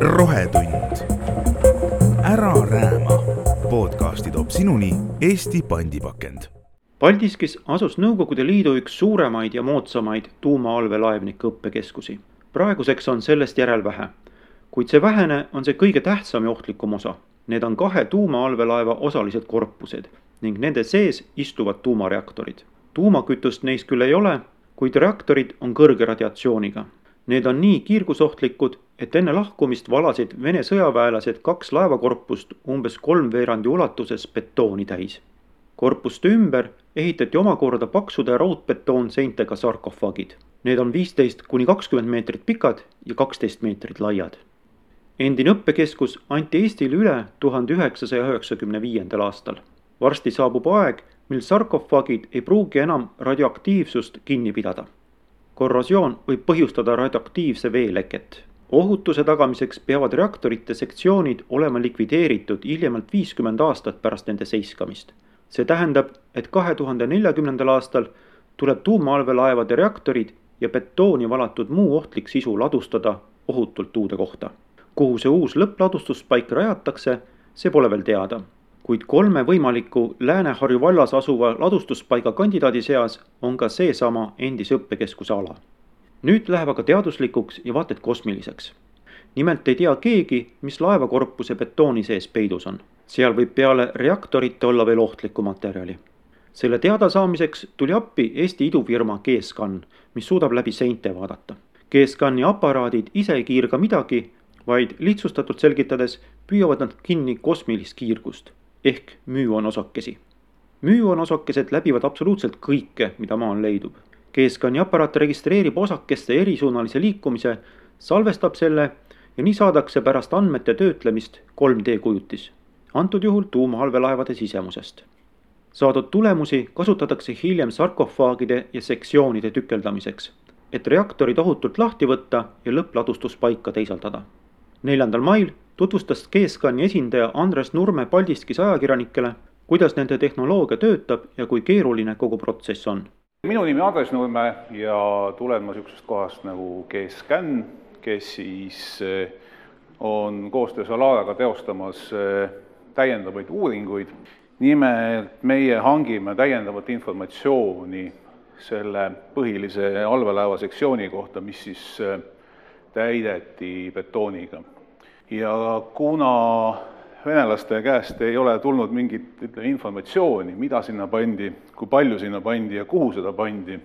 rohetund. ära rääma. podcasti toob sinuni Eesti pandipakend. Paldiskis asus Nõukogude Liidu üks suuremaid ja moodsamaid tuumaallveelaevnike õppekeskusi. praeguseks on sellest järel vähe, kuid see vähene on see kõige tähtsam ja ohtlikum osa. Need on kahe tuumaallveelaeva osalised korpused ning nende sees istuvad tuumareaktorid. tuumakütust neis küll ei ole, kuid reaktorid on kõrge radiatsiooniga. Need on nii kiirgusohtlikud, et enne lahkumist valasid Vene sõjaväelased kaks laevakorpust umbes kolmveerandi ulatuses betooni täis. korpuste ümber ehitati omakorda paksude raudbetoonseintega sarkofagid. Need on viisteist kuni kakskümmend meetrit pikad ja kaksteist meetrit laiad. endine õppekeskus anti Eestile üle tuhande üheksasaja üheksakümne viiendal aastal. varsti saabub aeg, mil sarkofagid ei pruugi enam radioaktiivsust kinni pidada. korrosioon võib põhjustada radioaktiivse vee leket. ohutuse tagamiseks peavad reaktorite sektsioonid olema likvideeritud hiljemalt viiskümmend aastat pärast nende seiskamist. see tähendab, et kahe tuhande neljakümnendal aastal tuleb tuumaallveelaevade reaktorid ja betooni valatud muu ohtlik sisu ladustada ohutult uude kohta. kuhu see uus lõppladustuspaik rajatakse, see pole veel teada kuid kolme võimaliku Lääne-Harju vallas asuva ladustuspaiga kandidaadi seas on ka seesama endise õppekeskuse ala. nüüd läheb aga teaduslikuks ja vaata et kosmiliseks. nimelt ei tea keegi, mis laevakorpuse betooni sees peidus on. seal võib peale reaktorite olla veel ohtlikku materjali. selle teadasaamiseks tuli appi Eesti idufirma G-Scan, mis suudab läbi seinte vaadata. G-Scani aparaadid ise ei kiirga midagi, vaid lihtsustatult selgitades püüavad nad kinni kosmilist kiirgust ehk müüonosakesi. müüonosakesed läbivad absoluutselt kõike, mida maal leidub. G-Scani aparaat registreerib osakeste erisuunalise liikumise, salvestab selle ja nii saadakse pärast andmete töötlemist 3D kujutis. antud juhul tuumaallveelaevade sisemusest. saadud tulemusi kasutatakse hiljem sarkofaagide ja sektsioonide tükeldamiseks, et reaktorid ohutult lahti võtta ja lõppladustuspaika teisaldada. Neljandal mail tutvustas G-Scani esindaja Andres Nurme Paldiskis ajakirjanikele, kuidas nende tehnoloogia töötab ja kui keeruline kogu protsess on. minu nimi Andres Nurme ja tulen ma niisugusest kohast nagu G-Scan, kes siis eh, on koostöös Alaraga teostamas eh, täiendavaid uuringuid. nimelt meie hangime täiendavat informatsiooni selle põhilise allveelaeva sektsiooni kohta, mis siis eh, täideti betooniga ja kuna venelaste käest ei ole tulnud mingit, ütleme, informatsiooni, mida sinna pandi, kui palju sinna pandi ja kuhu seda pandi,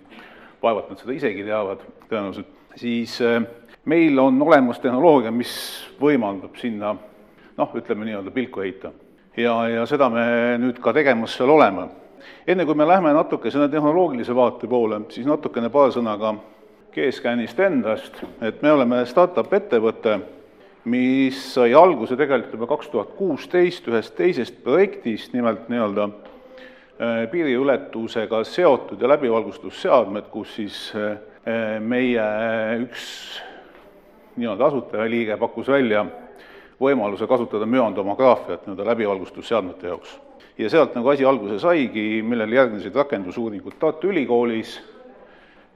vaevalt nad seda isegi teavad tõenäoliselt, siis äh, meil on olemas tehnoloogia, mis võimaldab sinna noh, ütleme nii-öelda pilku heita. ja, ja seda me nüüd ka tegemas seal oleme. enne kui me läheme natuke selle tehnoloogilise vaate poole, siis natukene paar sõna ka G-Scanist endast, et me oleme startup ettevõte mis sai alguse tegelikult juba kaks tuhat kuusteist ühest teisest projektist, nimelt nii-öelda äh, piiriületusega seotud ja läbivalgustusseadmed, kus siis äh, meie üks nii-öelda asutajaliige pakkus välja võimaluse kasutada müontomograafiat nii-öelda läbivalgustusseadmete jaoks. ja sealt nagu asi alguse saigi, millele järgnesid rakendusuuringud Tartu Ülikoolis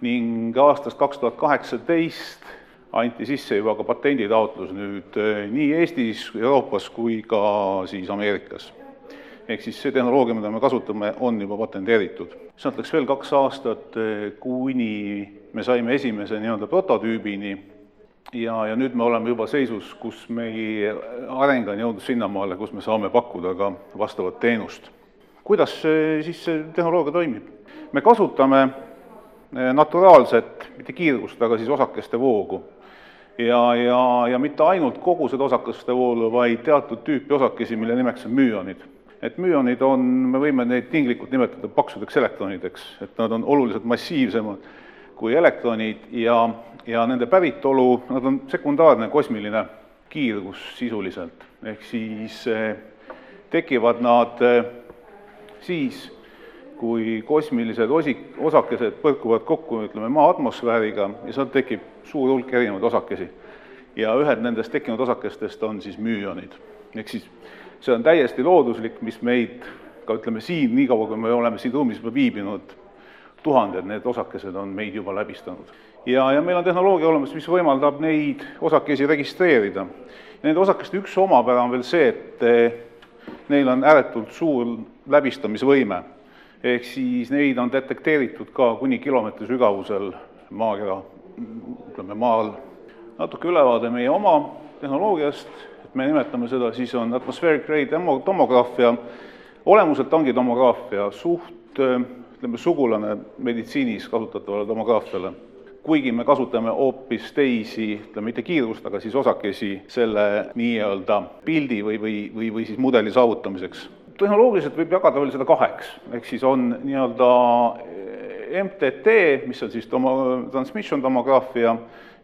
ning aastast kaks tuhat kaheksateist anti sisse juba ka patenditaotlus nüüd eh, nii Eestis, Euroopas kui ka siis Ameerikas. ehk siis see tehnoloogia, mida me kasutame, on juba patenteeritud. sealt läks veel kaks aastat, eh, kuni me saime esimese nii-öelda prototüübini ja, ja nüüd me oleme juba seisus, kus meie areng on jõudnud sinnamaale, kus me saame pakkuda ka vastavat teenust. kuidas siis see tehnoloogia toimib? me kasutame eh, naturaalset, mitte kiirgust, aga siis osakeste voogu ja, ja, ja mitte ainult kogu seda osakeste voolu, vaid teatud tüüpi osakesi, mille nimeks on müonid. et müonid on, me võime neid tinglikult nimetada paksudeks elektronideks, et nad on oluliselt massiivsemad kui elektronid ja, ja nende päritolu, nad on sekundaarne kosmiline kiirgus sisuliselt, ehk siis eh, tekivad nad eh, siis, kui kosmilised osik, osakesed põrkuvad kokku, ütleme, maa atmosfääriga ja sealt tekib suur hulk erinevaid osakesi. ja ühed nendest tekkinud osakestest on siis müüonid. ehk siis see on täiesti looduslik, mis meid ka ütleme siin, niikaua kui me oleme siin ruumis viibinud, tuhanded need osakesed on meid juba läbistanud. ja, ja meil on tehnoloogia olemas, mis võimaldab neid osakesi registreerida. Nende osakeste üks omapära on veel see, et eh, neil on ääretult suur läbistamisvõime. Ehk siis neid on detekteeritud ka kuni kilomeetri sügavusel maakera, ütleme maal. natuke ülevaade meie oma tehnoloogiast, et me nimetame seda, siis on atmospheric ray demo-, tomograafia, olemuselt ongi tomograafia suht ütleme, sugulane meditsiinis kasutatavale tomograafiale kuigi me kasutame hoopis teisi, ütleme mitte kiirust, aga siis osakesi selle nii-öelda pildi või, või, või, või siis mudeli saavutamiseks. Tehnoloogiliselt võib jagada veel seda kaheks, ehk siis on nii-öelda MTT, mis on siis tomo-, transmission tomograafia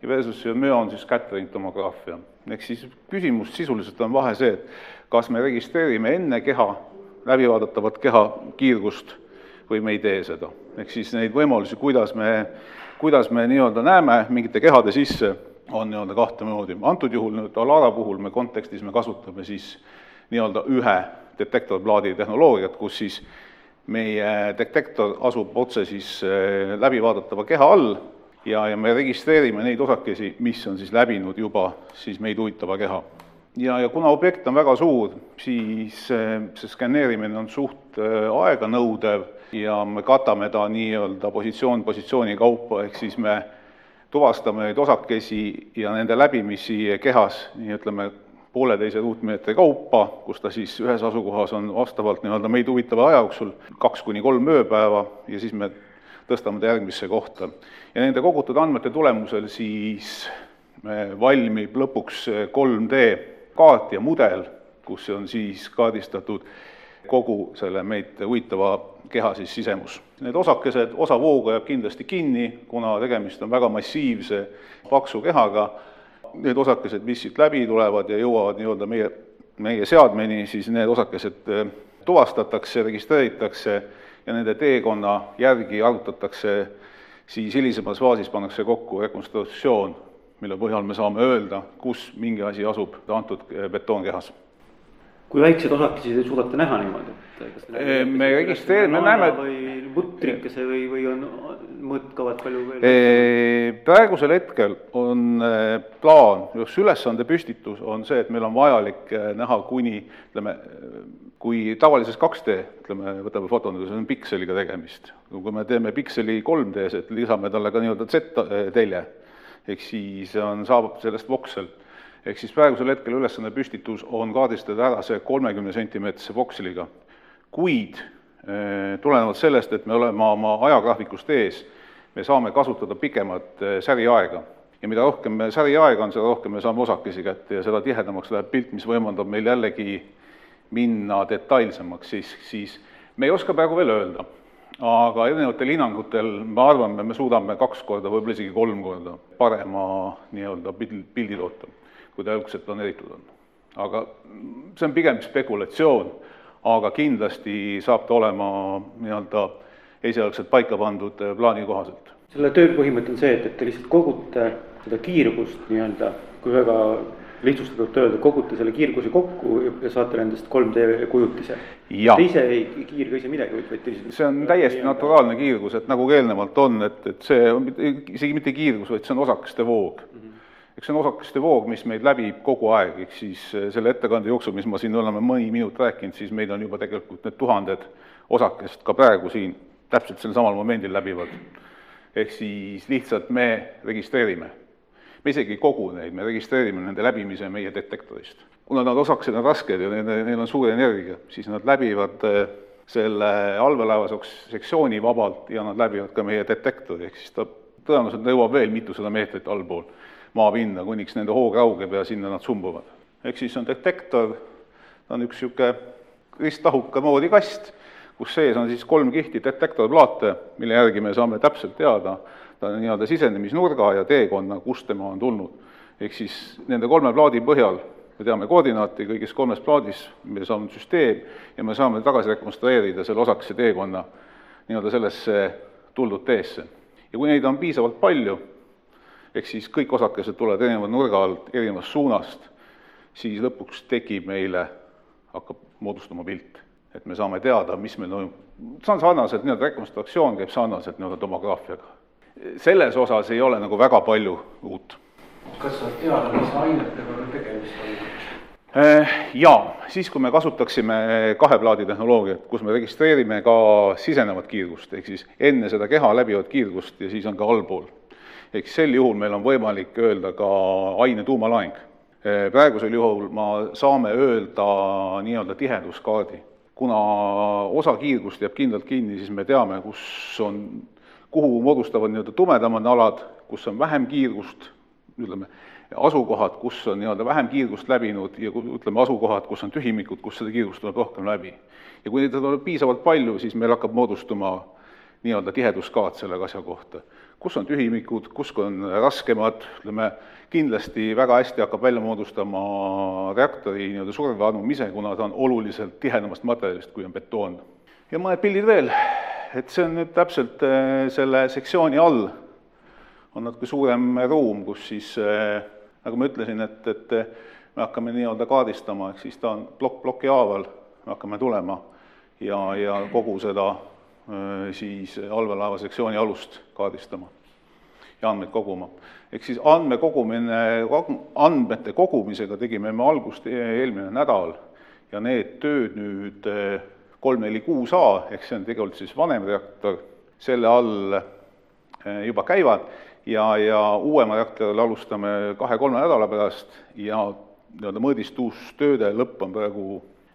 ja versus müon siis scattering tomograafia. ehk siis küsimus sisuliselt on vahe see, et kas me registreerime enne keha, läbivaadatavat keha kiirgust või me ei tee seda. ehk siis neid võimalusi, kuidas me kuidas me nii-öelda näeme mingite kehade sisse, on nii-öelda kahte moodi. antud juhul nüüd Alara puhul me kontekstis me kasutame siis nii-öelda ühe detektorplaadi tehnoloogiat, kus siis meie detektor asub otse siis eh, läbivaadatava keha all ja, ja me registreerime neid osakesi, mis on siis läbinud juba siis meid huvitava keha. ja, ja kuna objekt on väga suur, siis eh, see skaneerimine on suht eh, aeganõudev ja me katame ta nii-öelda positsioon positsiooni kaupa, ehk siis me tuvastame neid osakesi ja nende läbimisi kehas, nii ütleme, pooleteise ruutmeetri kaupa, kus ta siis ühes asukohas on vastavalt nii-öelda meid huvitava aja jooksul kaks kuni kolm ööpäeva ja siis me tõstame ta järgmisse kohta. ja nende kogutud andmete tulemusel siis valmib lõpuks 3D kaart ja mudel, kus on siis kaardistatud kogu selle meid huvitava keha siis sisemus. Need osakesed, osa vooga jääb kindlasti kinni, kuna tegemist on väga massiivse paksu kehaga, need osakesed, mis siit läbi tulevad ja jõuavad nii-öelda meie, meie seadmeni, siis need osakesed eh, tuvastatakse, registreeritakse ja nende teekonna järgi arvutatakse, siis hilisemas faasis pannakse kokku rekonstruktsioon, mille põhjal me saame öelda, kus mingi asi asub antud eh, betoonkehas kui väikseid osakesi te suudate näha niimoodi, et kas te me registreerime, me näeme või vutrikese või, või on mõõtkavad palju veel? praegusel hetkel on plaan, just ülesande püstitus on see, et meil on vajalik näha kuni ütleme, kui tavalises 2D, ütleme, võtame fotonduse, see on pikseliga tegemist. kui me teeme pikseli 3D-s, et lisame talle ka nii-öelda Z-telje, ehk siis on, saabub sellest voksel ehk siis praegusel hetkel ülesanne püstitus on kaardistada ära see kolmekümne sentimeetrise voksliga, kuid tulenevalt sellest, et me oleme oma ajagraafikust ees, me saame kasutada pikemat eh, säriaega. ja mida rohkem säriaega on, seda rohkem me saame osakesi kätte ja seda tihedamaks läheb pilt, mis võimaldab meil jällegi minna detailsemaks, siis, siis me ei oska praegu veel öelda. aga erinevatel hinnangutel me arvame, me suudame kaks korda, võib-olla isegi kolm korda parema nii-öelda pild, pildi toota kui ta algselt planeeritud on. aga see on pigem spekulatsioon, aga kindlasti saab ta olema nii-öelda esialgselt paika pandud plaani kohaselt. selle töö põhimõte on see, et, et te lihtsalt kogute seda kiirgust nii-öelda, kui väga lihtsustatult öelda, kogute selle kiirguse kokku ja saate nendest 3D kujutise. Te ise ei kiirga ise midagi, vaid te lihtsalt see on täiesti naturaalne kiirgus, et nagu ka eelnevalt on, et, et see on isegi mitte kiirgus, vaid see on osakeste voog mm. Eks see on osakeste voog, mis meid läbib kogu aeg, ehk siis eh, selle ettekande jooksul, mis ma siin oleme mõni minut rääkinud, siis meid on juba tegelikult need tuhanded osakest ka praegu siin täpselt sel samal momendil läbivad. ehk siis lihtsalt me registreerime. me isegi ei kogu neid, me registreerime nende läbimise meie detektorist. kuna nad osakesed on rasked ja nende, neil on suur energia, siis nad läbivad eh, selle allveelaeva sektsiooni vabalt ja nad läbivad ka meie detektori, ehk siis ta tõenäoliselt jõuab veel mitusada meetrit allpool maapinda, kuniks nende hoog raugeb ja sinna nad sumbuvad. ehk siis on detektor, ta on üks niisugune ristlahuka moodi kast, kus sees on siis kolm kihti detektorplaate, mille järgi me saame täpselt teada ta nii-öelda sisenemisnurga ja teekonna, kust tema on tulnud. ehk siis nende kolme plaadi põhjal me teame koordinaati kõigis kolmes plaadis, me saame süsteem ja me saame tagasi rekonstrueerida selle osakese teekonna nii-öelda sellesse tuldud teesse. ja kui neid on piisavalt palju, ehk siis kõik osakesed tulevad erineva nurga alt, erinevast suunast, siis lõpuks tekib meile, hakkab moodustuma pilt. et me saame teada, mis meil toimub, see on sarnaselt, nii-öelda rekonstruktsioon käib sarnaselt nii-öelda tomograafiaga. selles osas ei ole nagu väga palju uut. kas sa tead, mis ainetega tegemist on? Äh, jaa, siis kui me kasutaksime kaheplaadi tehnoloogiat, kus me registreerime ka sisenevat kiirgust, ehk siis enne seda keha läbivat kiirgust ja siis on ka allpool. Ehk sel juhul meil on võimalik öelda ka aine tuumalaeng. Praegusel juhul ma saame öelda nii-öelda tiheduskaardi. kuna osa kiirgust jääb kindlalt kinni, siis me teame, kus on, kuhu moodustavad nii-öelda tumedamad alad, kus on vähem kiirgust, ütleme, asukohad, kus on nii-öelda vähem kiirgust läbinud ja ütleme, asukohad, kus on tühimikud, kus seda kiirgust tuleb rohkem läbi. ja kui neid tuleb piisavalt palju, siis meil hakkab moodustuma nii-öelda tiheduskaart selle asja kohta. kus on tühimikud, kus on raskemad, ütleme, kindlasti väga hästi hakkab välja moodustama reaktori nii-öelda surveanum ise, kuna ta on oluliselt tihedamast materjalist, kui on betoon. ja mõned pildid veel, et see on nüüd täpselt äh, selle sektsiooni all, on natuke suurem ruum, kus siis äh, nagu ma ütlesin, et, et me hakkame nii-öelda kaardistama, ehk siis ta on plokk ploki haaval, me hakkame tulema ja, ja kogu seda siis allveelaeva sektsiooni alust kaardistama ja andmeid koguma. ehk siis andmekogumine, andmete kogumisega tegime me algust e-, eelmine nädal ja need tööd nüüd kolm, neli, kuus A, ehk see on tegelikult siis vanem reaktor, selle all juba käivad ja, ja uuema reaktoril alustame kahe-kolme nädala pärast ja nii-öelda mõõdistustööde lõpp on praegu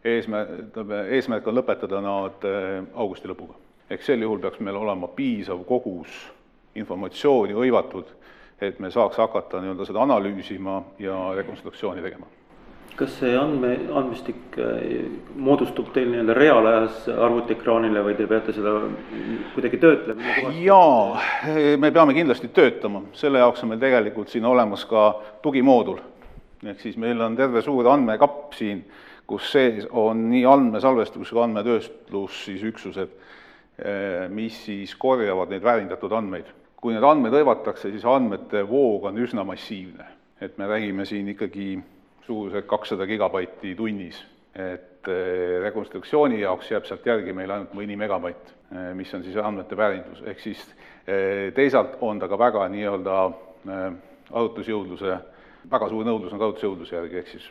eesmärk, ütleme, eesmärk on lõpetada nad äh, augusti lõpuga. Ehk sel juhul peaks meil olema piisav kogus informatsiooni hõivatud, et me saaks hakata nii-öelda seda analüüsima ja rekonstruktsiooni tegema kas see andme, andmestik äh, moodustub teil nii-öelda reaalajas arvutiekraanile või te peate seda kuidagi töötlema? jaa, me peame kindlasti töötama, selle jaoks on meil tegelikult siin olemas ka tugimoodul. ehk siis meil on terve suur andmekapp siin, kus sees on nii andmesalvestus kui andmetöötlus siis üksused, mis siis korjavad neid väärindatud andmeid. kui need andmed hõivatakse, siis andmete voog on üsna massiivne, et me räägime siin ikkagi suurusjärk kakssada gigabaiti tunnis, et eh, rekonstruktsiooni jaoks jääb sealt järgi meil ainult mõni megabait, eh, mis on siis andmete väärindus, ehk siis eh, teisalt on ta ka väga nii-öelda arvutusjõudluse, väga suur nõudlus on arvutusjõudluse järgi, ehk siis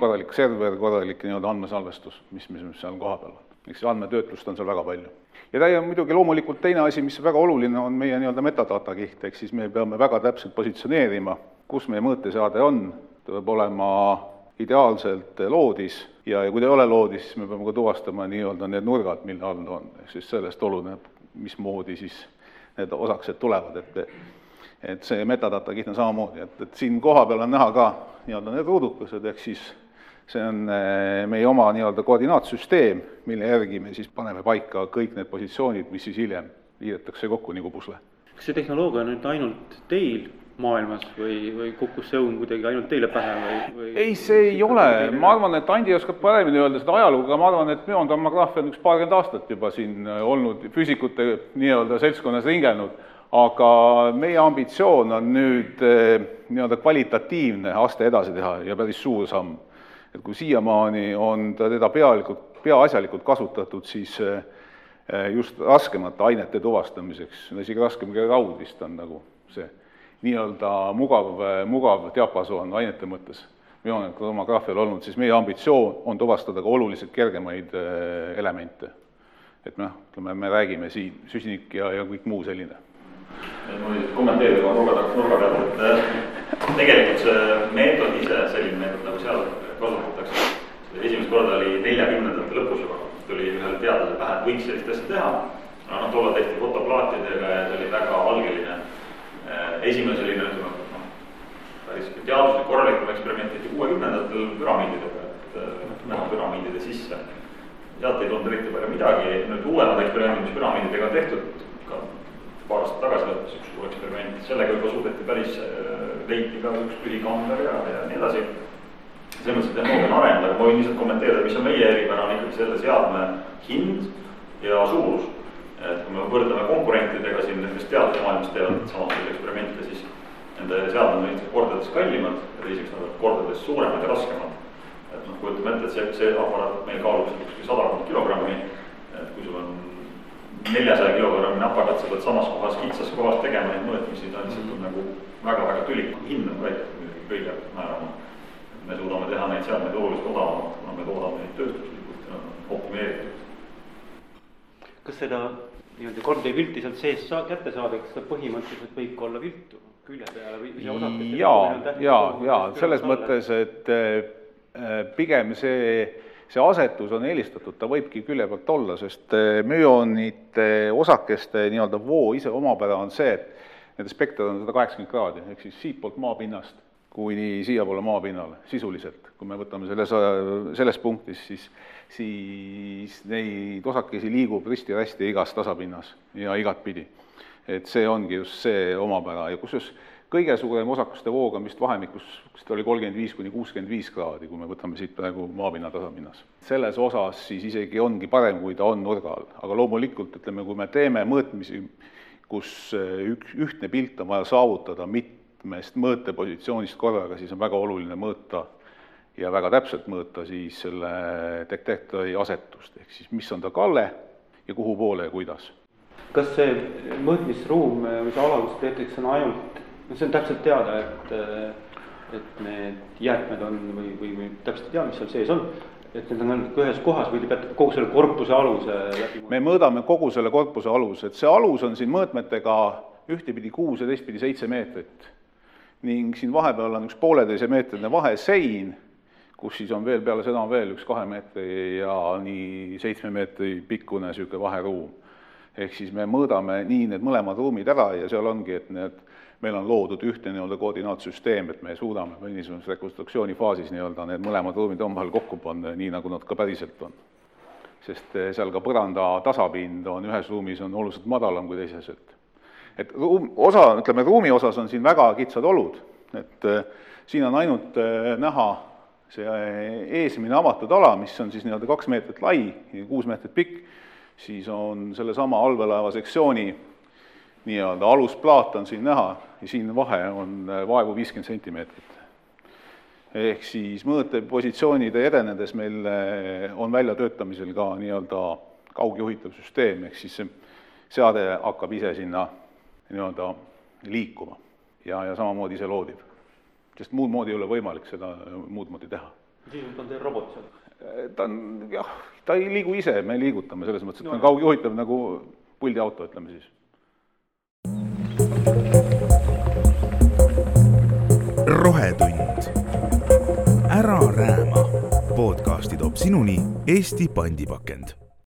korralik server, korralik nii-öelda andmesalvestus, mis, mis, mis seal kohapeal on. ehk siis andmetöötlust on seal väga palju. Ja ta on muidugi loomulikult teine asi, mis väga oluline, on meie nii-öelda metadata kiht, ehk siis me peame väga täpselt positsioneerima, kus meie mõõteseade on, ta peab olema ideaalselt loodis ja, ja kui ta ei ole loodis, siis me peame ka tuvastama nii-öelda need nurgad, mille all ta on, ehk siis sellest oleneb, mismoodi siis need osakesed tulevad, et et see metadata kiht on samamoodi, et, et siin kohapeal on näha ka nii-öelda need ruudukesed, ehk siis see on eh, meie oma nii-öelda koordinaatsüsteem, mille järgi me siis paneme paika kõik need positsioonid, mis siis hiljem liidetakse kokku nagu pusle. kas see tehnoloogia on nüüd ainult teil maailmas või, või kukkus see õun kuidagi ainult teile pähe või, või? ei, see ei ole, ma arvan, et Andi oskab paremini öelda seda ajalugu, aga ma arvan, et müontomograafia on üks paarkümmend aastat juba siin äh, olnud füüsikute nii-öelda seltskonnas ringelnud, aga meie ambitsioon on nüüd äh, nii-öelda kvalitatiivne aste edasi teha ja päris suur samm. Et kui siiamaani on ta teda pealikult, peaasjalikult kasutatud, siis äh, just raskemate ainete tuvastamiseks, isegi raskem kui raud vist on nagu see nii-öelda mugav, mugav diapasoon ainete mõttes mioontomograafial olnud, siis meie ambitsioon on tuvastada ka oluliselt kergemaid elemente. et noh, ütleme, me räägime siin süsinik ja, ja kõik muu selline. ma võin kommenteerida oma nurga taga, nurga pealt, et äh, tegelikult see meetod ise, selline meetod, nagu seal kasutatakse, esimest korda oli neljakümnendate lõpus juba, tuli ühel teadlasel pähe, et võiks sellist asja teha, no tollal tehti fotoplaatidega ja see oli väga algeline Äh, esimene selline, ütleme, noh, päris teaduslik korralikum eksperiment tehti kuuekümnendatel püramiididega, et noh, näha püramiidide sisse. sealt ei tulnud eriti palju midagi, nüüd uuemad eksperimendid, mis püramiididega on tehtud, ka paar aastat tagasi lõppes üks suur eksperiment, sellega juba suudeti päris, äh, leiti ka üks tühikamber ja, ja nii edasi. selles mõttes, tehnoloogia on arenenud, aga ma võin lihtsalt kommenteerida, mis on meie eripära, on ikkagi selle seadme hind ja suurus et kui me võrdleme konkurentidega siin, kes teadusmaailmas teevad samasuguseid eksperimente, siis nende seadmed on ilmselt kordades kallimad ja teiseks nad on kordades suuremad ja raskemad. et noh, kujutame ette, et see, see aparaat meil kaalub kuskil sadakond kilogrammi, et kui sul on neljasaja kilogrammi aparaat, sa pead samas kohas, kitsas kohas tegema neid mõõtmisi, ta lihtsalt on nagu väga-väga tülik, hind on ka muidugi kõige määravam. me suudame teha neid seadmeid oluliselt odavamalt, kuna me toodame neid tööstuslikult ja optimeeritud. Kas seda nii-öelda 3D pilti sealt sees saa-, kätte saada, kas ta põhimõtteliselt võib ka olla viltu külje peale või, või see osakeste ja, ja, ja selles mõttes, et äh, pigem see, see asetus on eelistatud, ta võibki külje pealt olla, sest äh, müoonide osakeste nii-öelda voo ise omapära on see, et nende spekter on sada kaheksakümmend kraadi, ehk siis siitpoolt maapinnast kuni siiapoole maapinnale, sisuliselt. kui me võtame selles, selles punktis, siis, siis neid osakesi liigub risti-rästi igas tasapinnas ja igatpidi et see ongi just see omapära ja kusjuures kõige suurem osakuste voog on vist vahemikus, vist oli kolmkümmend viis kuni kuuskümmend viis kraadi, kui me võtame siit praegu maapinna tasapinnas. selles osas siis isegi ongi parem, kui ta on nurga all, aga loomulikult ütleme, kui me teeme mõõtmisi, kus üks, ühtne pilt on vaja saavutada mitmest mõõtepositsioonist korraga, siis on väga oluline mõõta ja väga täpselt mõõta siis selle detektori asetust, ehk siis mis on ta kalle ja kuhu poole ja kuidas kas see mõõtmisruum või see ala, kus peetakse, on ainult, no see on täpselt teada, et, et need jäätmed on või, või, või täpselt ei tea, mis seal sees on, et need on ainult ühes kohas või te peate kogu selle korpuse aluse läbi? me mõõdame kogu selle korpuse aluse, et see alus on siin mõõtmetega ühtepidi kuus ja teistpidi seitse meetrit. Ning siin vahepeal on üks pooleteisemeetrine vahesein, kus siis on veel peale seda veel üks kahe meetri ja nii seitsme meetri pikkune niisugune vaheruum ehk siis me mõõdame nii need mõlemad ruumid ära ja seal ongi, et need, meil on loodud ühtne nii-öelda koordinaatsüsteem, et me suudame niisuguses rekonstruktsiooni faasis nii-öelda need mõlemad ruumid omavahel kokku panna, nii nagu nad ka päriselt on. sest eh, seal ka põranda tasapind on ühes ruumis on oluliselt madalam kui teises, et et ruum, osa, ütleme, ruumi osas on siin väga kitsad olud, et äh, siin on ainult äh, näha see eesmine avatud ala, mis on siis nii-öelda kaks meetrit lai ja kuus meetrit pikk, siis on sellesama allveelaeva sektsiooni nii-öelda alusplaat on siin näha ja siin vahe on äh, vaevu viiskümmend sentimeetrit. ehk siis mõõtepositsioonide edenedes meil äh, on väljatöötamisel ka nii-öelda kaugjuhitav süsteem, ehk siis see seade hakkab ise sinna nii-öelda liikuma ja, ja samamoodi ise loodib. sest muud moodi ei ole võimalik seda muud moodi teha. sisuliselt on teil robot seal? ta on jah, ta ei liigu ise, me liigutame selles mõttes, et ta on kaugjuhitav nagu puldiauto, ütleme siis. rohetund. ära rääma. podcasti toob sinuni Eesti pandipakend